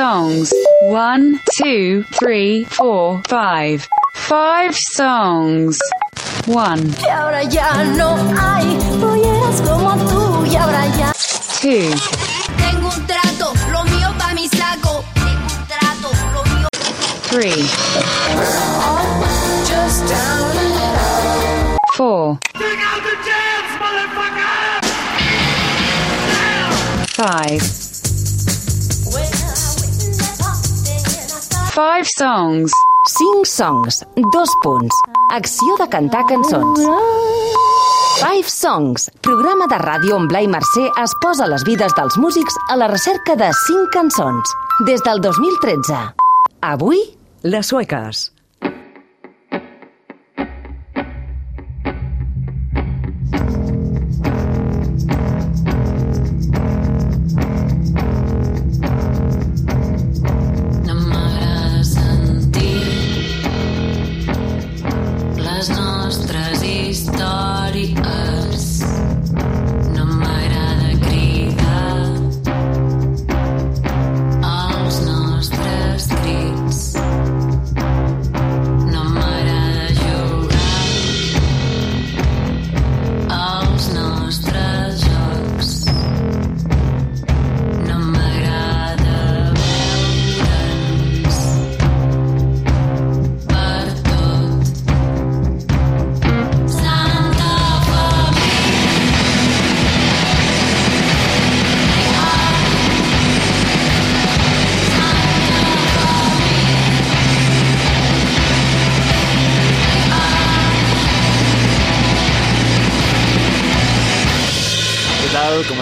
Songs. One, two, three, four, five. Five songs. One, Y ahora ya no hay polleras como tú y ahora ya. two, Tengo un trato, lo mío pa' mi saco. Tengo un trato, lo mío. three, Just down four, Bring out the jams, motherfucker! five. Five songs. 5 songs, dos punts. Acció de cantar cançons. Five Songs, programa de ràdio on Blai Mercè es posa les vides dels músics a la recerca de 5 cançons. Des del 2013. Avui, Les sueques.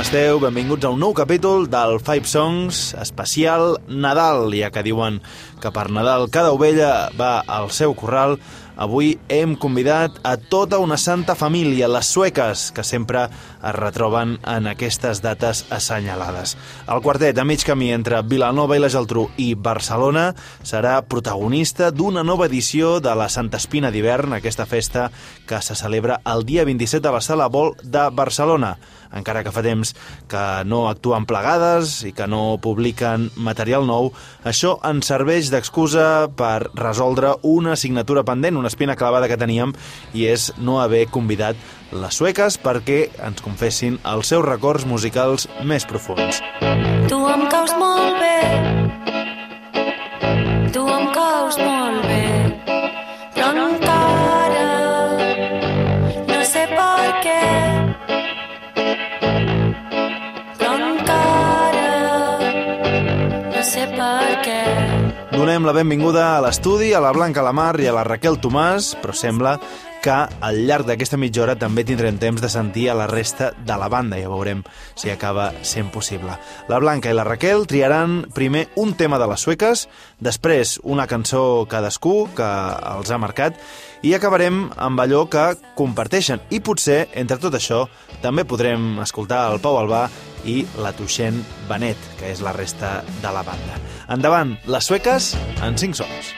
Esteu? Benvinguts a un nou capítol del Five Songs especial Nadal. Ja que diuen que per Nadal cada ovella va al seu corral, avui hem convidat a tota una santa família, les sueques, que sempre es retroben en aquestes dates assenyalades. El quartet, a mig camí entre Vilanova i la Geltrú i Barcelona, serà protagonista d'una nova edició de la Santa Espina d'hivern, aquesta festa que se celebra el dia 27 a la Sala Vol de Barcelona encara que fa temps que no actuen plegades i que no publiquen material nou, això ens serveix d'excusa per resoldre una assignatura pendent, una espina clavada que teníem, i és no haver convidat les sueques perquè ens confessin els seus records musicals més profuns. Tu em caus molt Donem la benvinguda a l'estudi, a la Blanca Lamar i a la Raquel Tomàs, però sembla que al llarg d'aquesta mitja hora també tindrem temps de sentir a la resta de la banda, ja veurem si acaba sent possible. La Blanca i la Raquel triaran primer un tema de les sueques, després una cançó cadascú que els ha marcat i acabarem amb allò que comparteixen. I potser, entre tot això, també podrem escoltar el Pau Albà i la Tuixent Benet, que és la resta de la banda. Endavant, les sueques en 5 sons.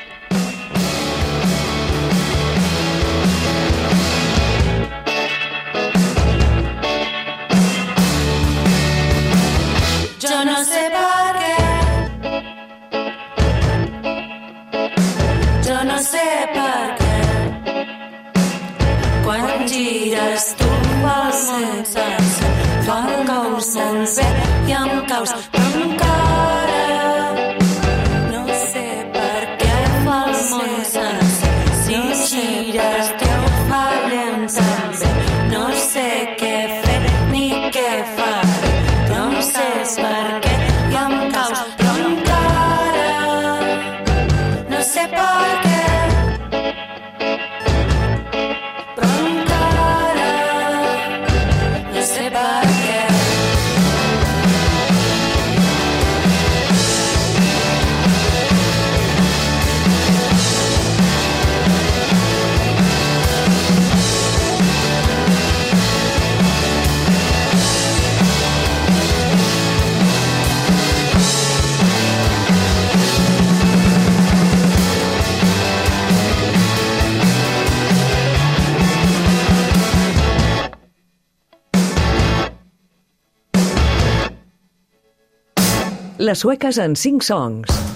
Les sueques en 5 songs.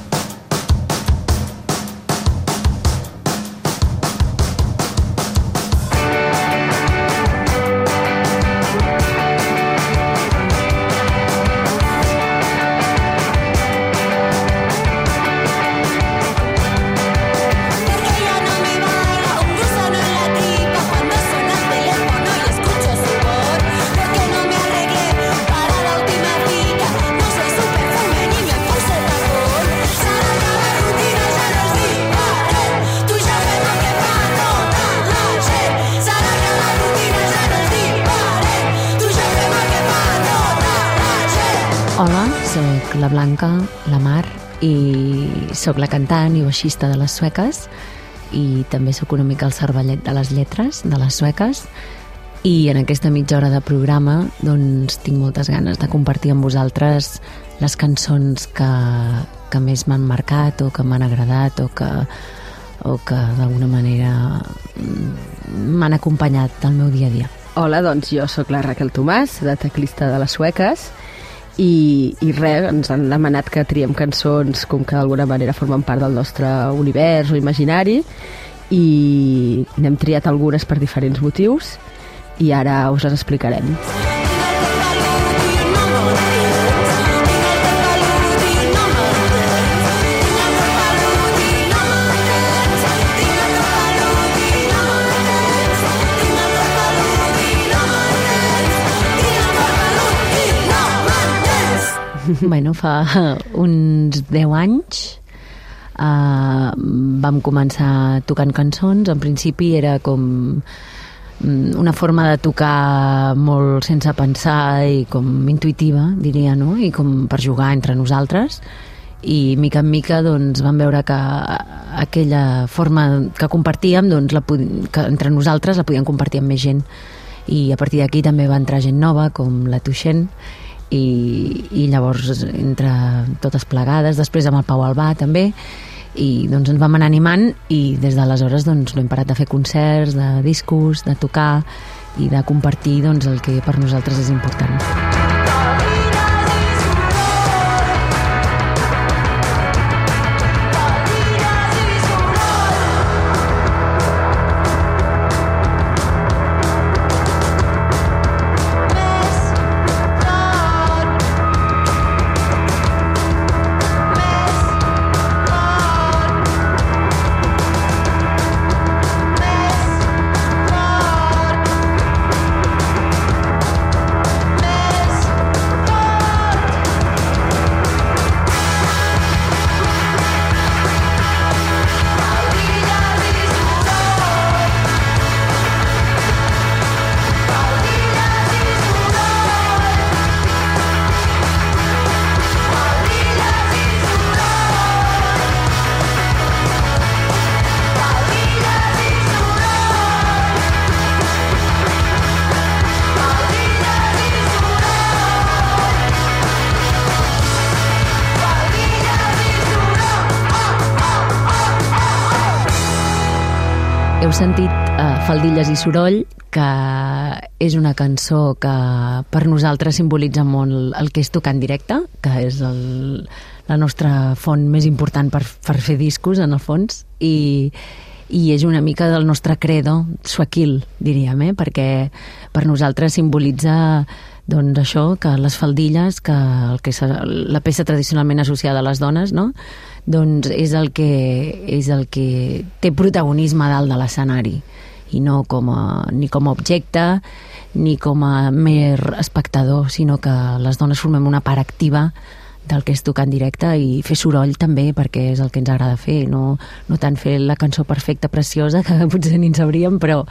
La Blanca, la Mar, i sóc la cantant i baixista de les sueques i també sóc una mica el cervellet de les lletres de les sueques i en aquesta mitja hora de programa doncs tinc moltes ganes de compartir amb vosaltres les cançons que, que més m'han marcat o que m'han agradat o que, o que d'alguna manera mm, m'han acompanyat al meu dia a dia. Hola, doncs jo sóc la Raquel Tomàs, de teclista de les sueques, i, i res, ens han demanat que triem cançons com que d'alguna manera formen part del nostre univers o imaginari i n'hem triat algunes per diferents motius i ara us les explicarem. bueno, fa uns 10 anys uh, vam començar tocant cançons. En principi era com mm, una forma de tocar molt sense pensar i com intuïtiva, diria, no? I com per jugar entre nosaltres i mica en mica doncs, vam veure que aquella forma que compartíem doncs, la, que entre nosaltres la podíem compartir amb més gent i a partir d'aquí també va entrar gent nova com la Tuixent i, i llavors entre totes plegades, després amb el Pau Albà també i doncs ens vam anar animant i des d'aleshores doncs, no hem parat de fer concerts, de discos, de tocar i de compartir doncs, el que per nosaltres és important. Sentit uh, Faldilles i Soroll, que és una cançó que per nosaltres simbolitza molt el que és tocar en directe, que és el, la nostra font més important per, per fer discos, en el fons, i, i és una mica del nostre credo suequil, diríem, eh? perquè per nosaltres simbolitza doncs això, que les faldilles, que, el que la peça tradicionalment associada a les dones, no? doncs és el que, és el que té protagonisme dalt de l'escenari i no com a, ni com a objecte ni com a mer espectador, sinó que les dones formem una part activa del que és tocar en directe i fer soroll també perquè és el que ens agrada fer no, no tant fer la cançó perfecta, preciosa que potser ni en sabríem però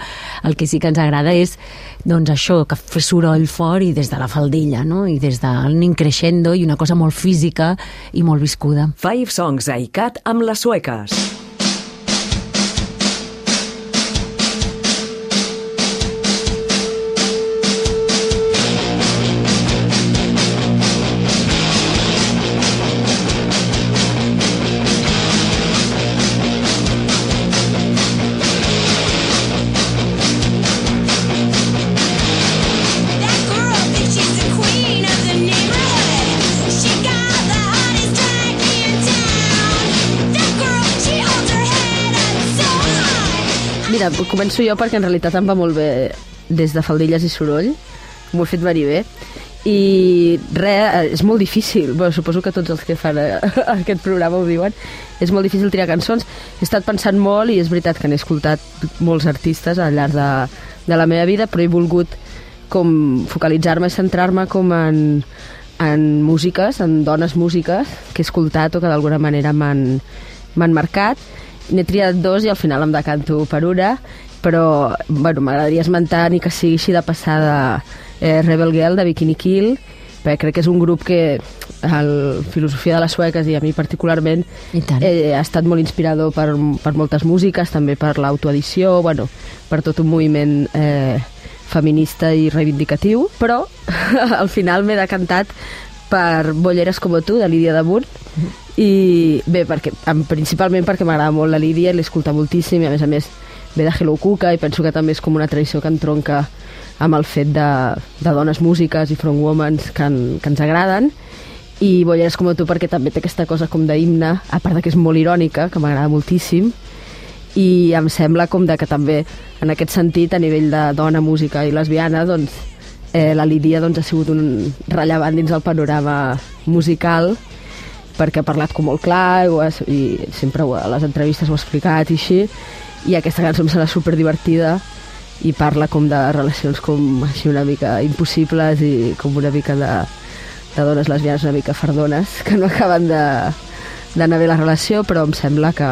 el que sí que ens agrada és doncs això, que fer soroll fort i des de la faldilla no? i des del nin creixendo i una cosa molt física i molt viscuda Five Songs a ICAT amb les sueques. Mira, començo jo perquè en realitat em va molt bé des de faldilles i soroll. M'ho he fet venir bé. I res, és molt difícil, bueno, suposo que tots els que fan eh, aquest programa ho diuen, és molt difícil triar cançons. He estat pensant molt i és veritat que n'he escoltat molts artistes al llarg de, de la meva vida, però he volgut com focalitzar-me i centrar-me com en, en músiques, en dones músiques que he escoltat o que d'alguna manera m'han marcat. N'he triat dos i al final em decanto per una, però bueno, m'agradaria esmentar ni que sigui així de passada eh, Rebel Girl de Bikini Kill, perquè crec que és un grup que el filosofia de les sueques i a mi particularment eh, ha estat molt inspirador per, per moltes músiques, també per l'autoedició, bueno, per tot un moviment eh, feminista i reivindicatiu, però al final m'he decantat per Bolleres com tu, de Lídia de Bunt, i bé, perquè, principalment perquè m'agrada molt la Lídia, l'escolta moltíssim i a més a més ve de Hello Cuca i penso que també és com una tradició que entronca amb el fet de, de dones músiques i front womans que, en, que ens agraden. I Bolleres com tu perquè també té aquesta cosa com d'himne, a part que és molt irònica, que m'agrada moltíssim i em sembla com de que també en aquest sentit a nivell de dona, música i lesbiana doncs eh, la Lídia doncs, ha sigut un rellevant dins el panorama musical perquè ha parlat com molt clar i, ho ha, i sempre ho, a les entrevistes ho ha explicat i així i aquesta cançó em sembla super divertida i parla com de relacions com així una mica impossibles i com una mica de, de dones lesbianes una mica fardones que no acaben d'anar bé la relació però em sembla que,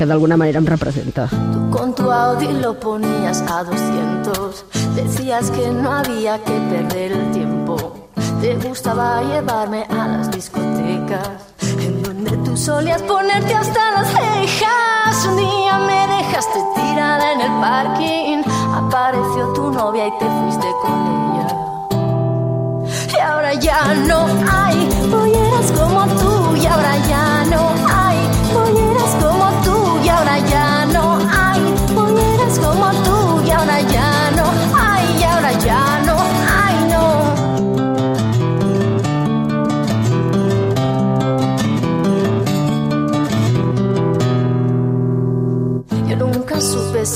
que d'alguna manera em representa. Tú con tu Audi lo ponías a 200. Decías que no había que perder el tiempo. Te gustaba llevarme a las discotecas, en donde tú solías ponerte hasta las cejas. Un día me dejaste tirada en el parking. Apareció tu novia y te fuiste con ella. Y ahora ya no hay polleras como tú. Y ahora ya no hay polleras como tú. Y ahora ya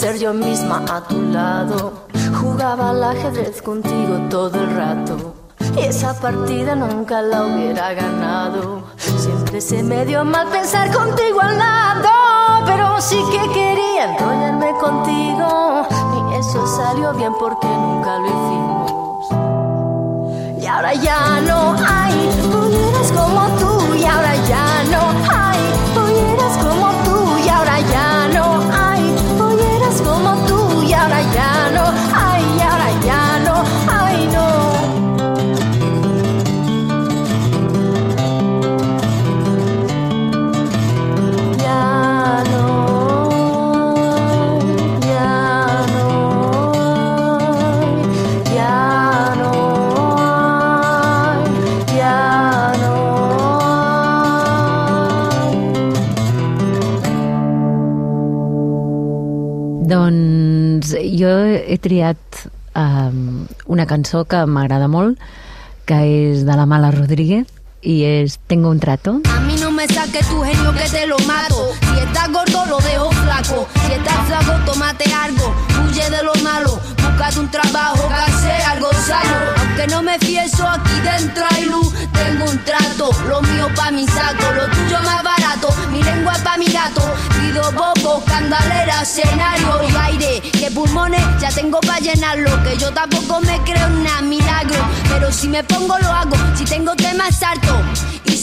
ser yo misma a tu lado. Jugaba al ajedrez contigo todo el rato. Y esa partida nunca la hubiera ganado. Siempre se me dio mal pensar contigo al lado. Pero sí que quería enrollarme contigo. Y eso salió bien porque nunca lo hicimos. Y ahora ya he triat um, una cançó que m'agrada molt, que és de la Mala Rodríguez, i és Tengo un trato. A mí no me saques tu genio que te lo mato. Si estás gordo lo dejo flaco. Si estás flaco tómate algo. Huye de lo malo. Búscate un trabajo que hace algo sano. Aunque no me fieso aquí dentro hay luz. Tengo un trato. Lo mío pa' mi saco. Lo tuyo más barato. Mi lengua pa' mi gato. Pido bobo, candalera, escenario y aire. Que pulmones ya tengo pa' llenarlo. Que yo tampoco me creo nada milagro. Pero si me pongo lo hago. Si tengo temas salto.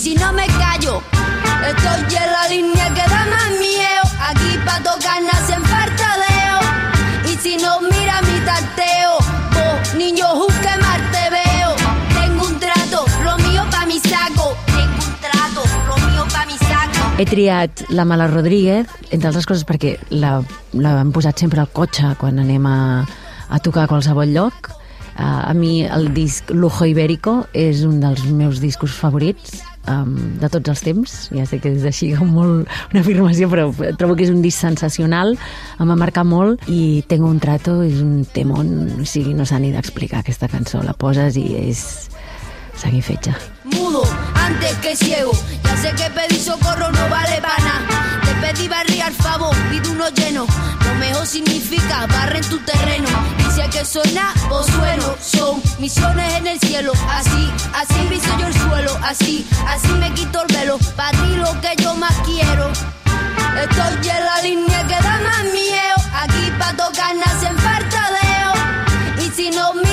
Si no me callo. Estoy en la línea que da más miedo. Aquí pa' tocar nacen fartadeo. Y si no mira mi tarteo. Vos, niño, juzgue mal te veo. Tengo un trato, lo mío pa' mi saco. Tengo un trato, lo mío pa' mi saco. He triat la Mala Rodríguez, entre altres coses perquè hem posat sempre al cotxe quan anem a, a tocar a qualsevol lloc. Uh, a mi el disc Lujo Ibérico és un dels meus discos favorits um, de tots els temps. Ja sé que és així com molt una afirmació, però trobo que és un disc sensacional, em va marcar molt i Tengo un trato és un temón, o sigui, no s'ha ni d'explicar aquesta cançó. La poses i és seguir fetge. mudo antes que ciego. Ya sé que pedir socorro no vale para nada. Te pedí barriar favor, pido uno lleno. Lo mejor significa barre en tu terreno. Hay que sonar, pues sueno. Son misiones en el cielo. Así, así piso yo el suelo. Así, así me quito el velo. Para ti lo que yo más quiero. Estoy en la línea que da más miedo. Aquí pa' tocar nacen fartadeo. Y si no mira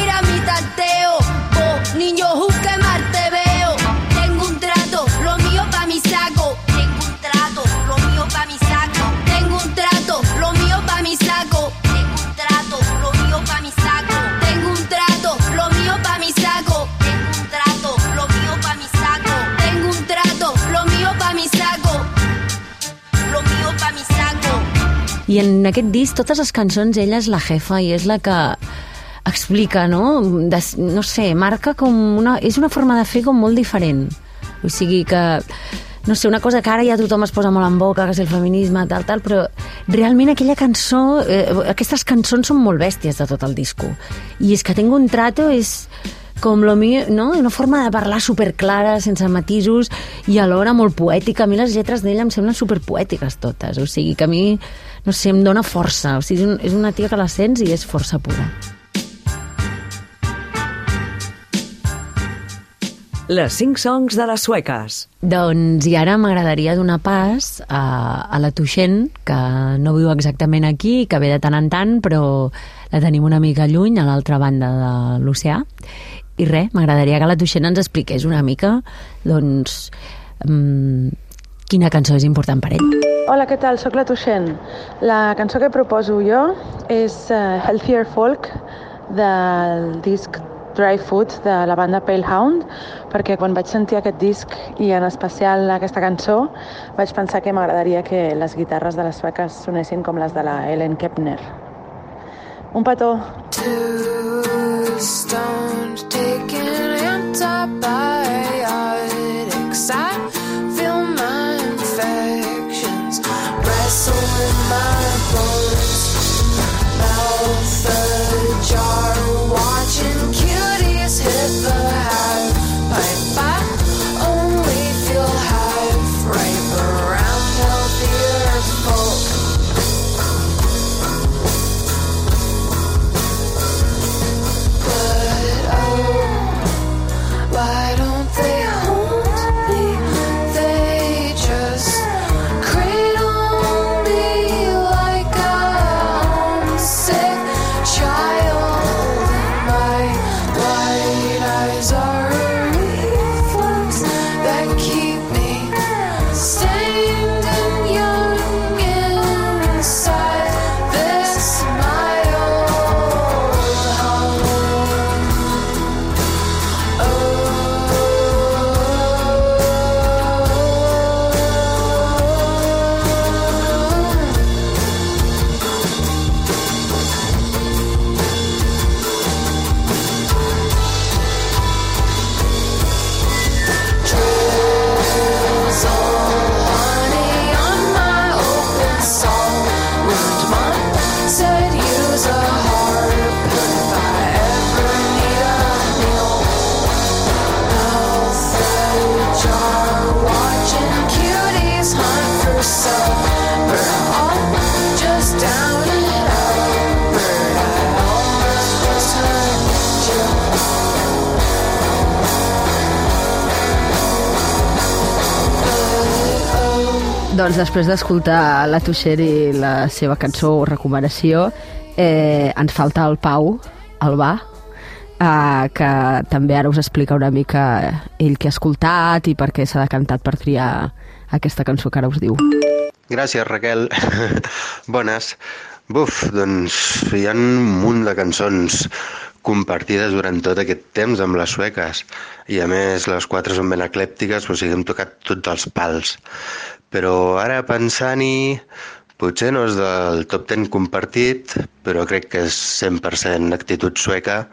I en aquest disc, totes les cançons, ella és la jefa i és la que explica, no? De, no sé, marca com una... És una forma de fer com molt diferent. O sigui que no sé, una cosa que ara ja tothom es posa molt en boca, que és el feminisme, tal, tal, però realment aquella cançó, eh, aquestes cançons són molt bèsties de tot el disco. I és que Tengo un trato és com lo mío, no? una forma de parlar superclara, sense matisos i alhora molt poètica. A mi les lletres d'ella em semblen superpoètiques totes, o sigui que a mi, no sé, em dona força. O sigui, és una tia que la sents i és força pura. Les 5 songs de les sueques. Doncs i ara m'agradaria donar pas a, a la Tuixent, que no viu exactament aquí, que ve de tant en tant, però la tenim una mica lluny, a l'altra banda de l'oceà. I res, m'agradaria que la Tuixent ens expliqués una mica, doncs, um, quina cançó és important per ell. Hola, què tal? Soc la Tuixent. La cançó que proposo jo és uh, Healthier Folk del disc Dry Food de la banda Pale Hound perquè quan vaig sentir aquest disc i en especial aquesta cançó vaig pensar que m'agradaria que les guitarres de les sueques sonessin com les de la Ellen Kepner. Un pato. Two stones taken and topped. Doncs després d'escoltar la Tuixer i la seva cançó o recomanació, eh, ens falta el Pau, el va, eh, que també ara us explica una mica ell que ha escoltat i per què s'ha decantat per triar aquesta cançó que ara us diu. Gràcies, Raquel. Bones. Buf, doncs hi ha un munt de cançons compartides durant tot aquest temps amb les sueques i a més les quatre són ben eclèptiques, o sigui, hem tocat tots els pals. Però ara pensant-hi, potser no és del top 10 compartit, però crec que és 100% actitud sueca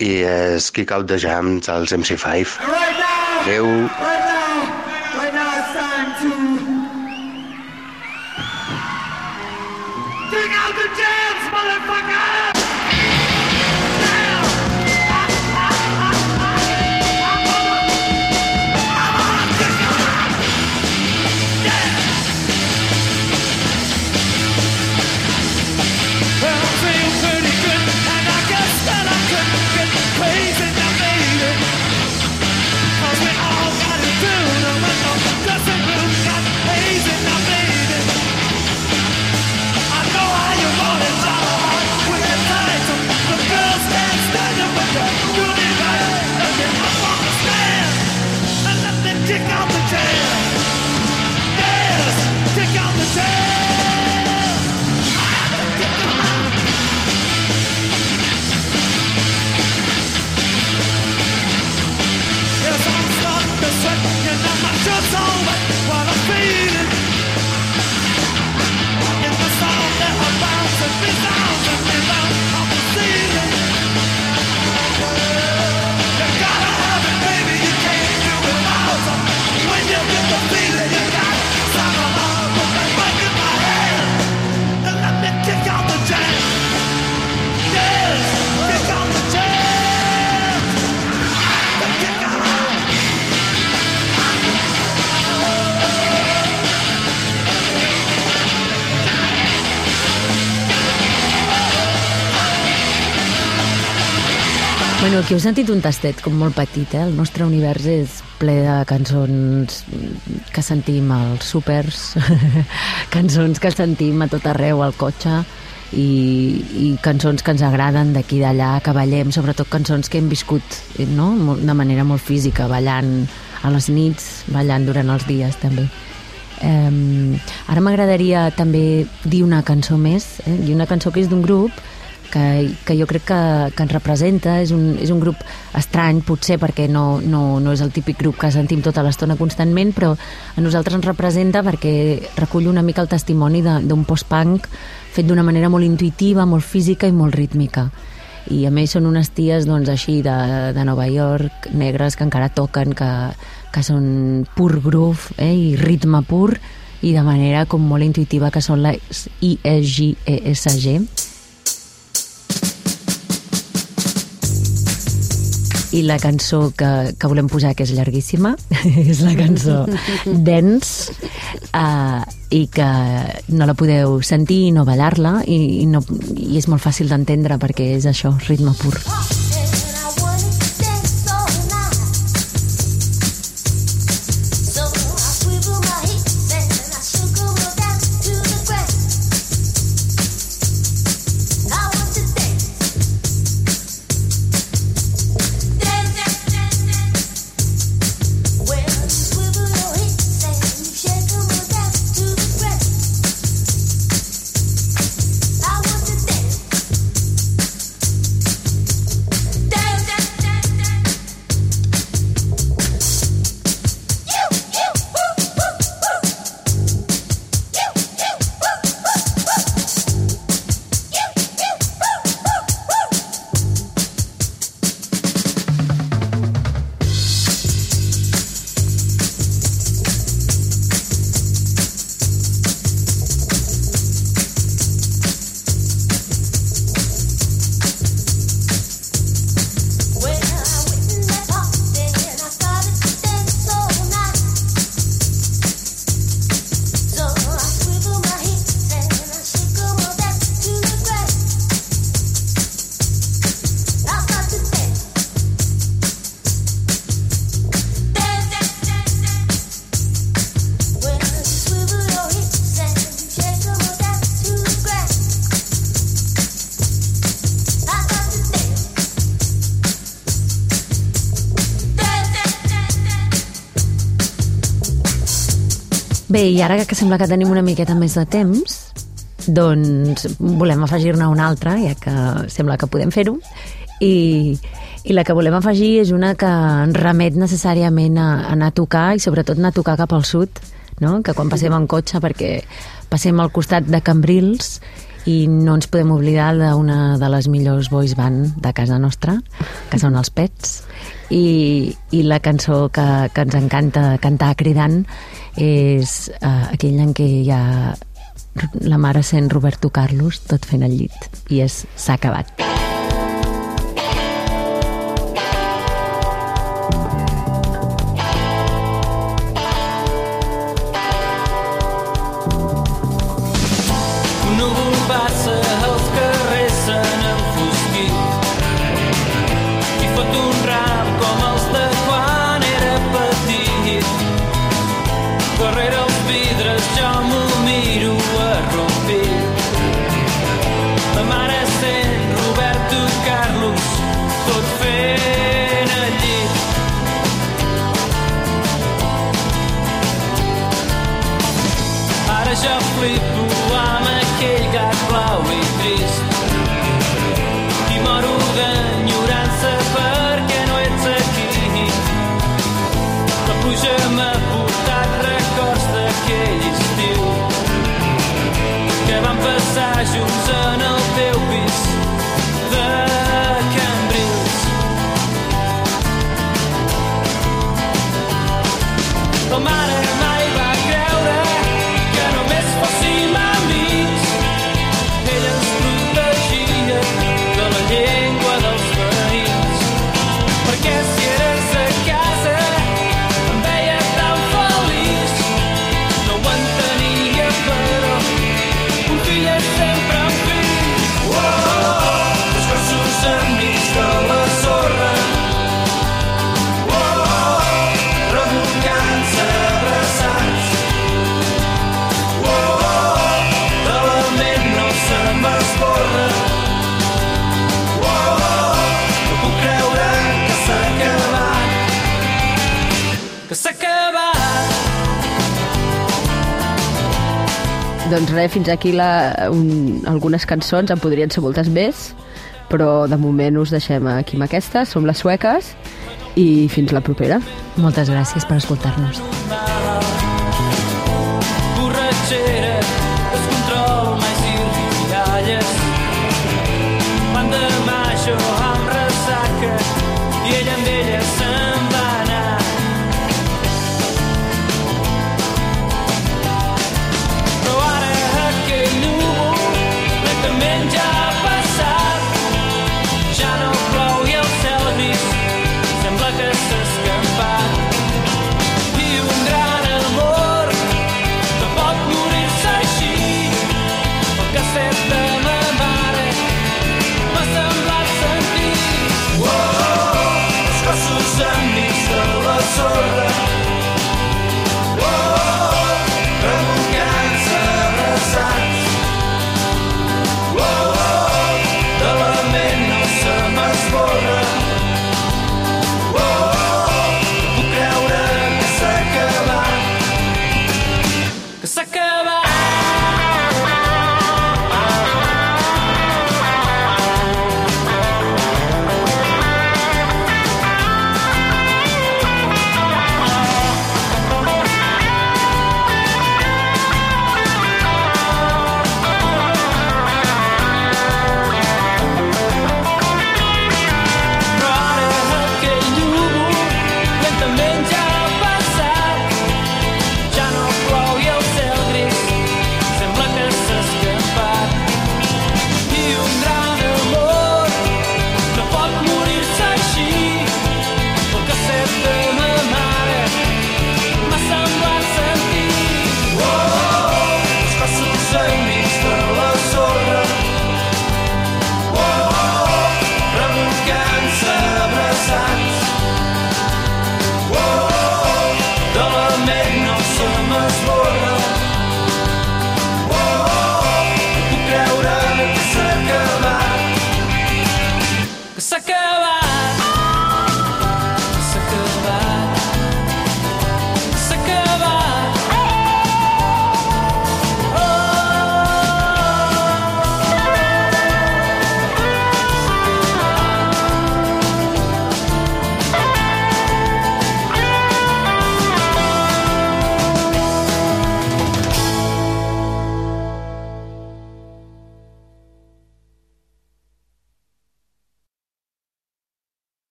i és Kick Out the Jams als MC5. Right now, Adéu. right Bueno, aquí heu sentit un tastet com molt petit, eh? El nostre univers és ple de cançons que sentim als súpers, cançons que sentim a tot arreu al cotxe i, i cançons que ens agraden d'aquí i d'allà, que ballem, sobretot cançons que hem viscut no? De manera molt física, ballant a les nits, ballant durant els dies també. Um, ara m'agradaria també dir una cançó més, eh? dir una cançó que és d'un grup que, que jo crec que, que ens representa, és un, és un grup estrany, potser perquè no, no, no és el típic grup que sentim tota l'estona constantment, però a nosaltres ens representa perquè recull una mica el testimoni d'un post-punk fet d'una manera molt intuïtiva, molt física i molt rítmica. I a més són unes ties doncs, així de, de Nova York, negres, que encara toquen, que, que són pur groove eh, i ritme pur i de manera com molt intuïtiva que són les IEGESG i la cançó que, que volem posar, que és llarguíssima, és la cançó Dance, uh, i que no la podeu sentir i no ballar-la, i, i, no, i és molt fàcil d'entendre perquè és això, ritme pur. Bé, i ara que sembla que tenim una miqueta més de temps, doncs volem afegir-ne una altra, ja que sembla que podem fer-ho, i, i la que volem afegir és una que ens remet necessàriament a, a anar a tocar i sobretot anar a tocar cap al sud, no? que quan passem en cotxe perquè passem al costat de Cambrils i no ens podem oblidar d'una de les millors boys band de casa nostra, que són els Pets, i, i la cançó que, que ens encanta cantar cridant és uh, aquella en què hi ha la mare sent Roberto Carlos tot fent el llit i és S'ha acabat. Núvol passa, Fins aquí la, un, algunes cançons, en podrien ser moltes més, però de moment us deixem aquí amb aquestes, som les sueques, i fins la propera. Moltes gràcies per escoltar-nos.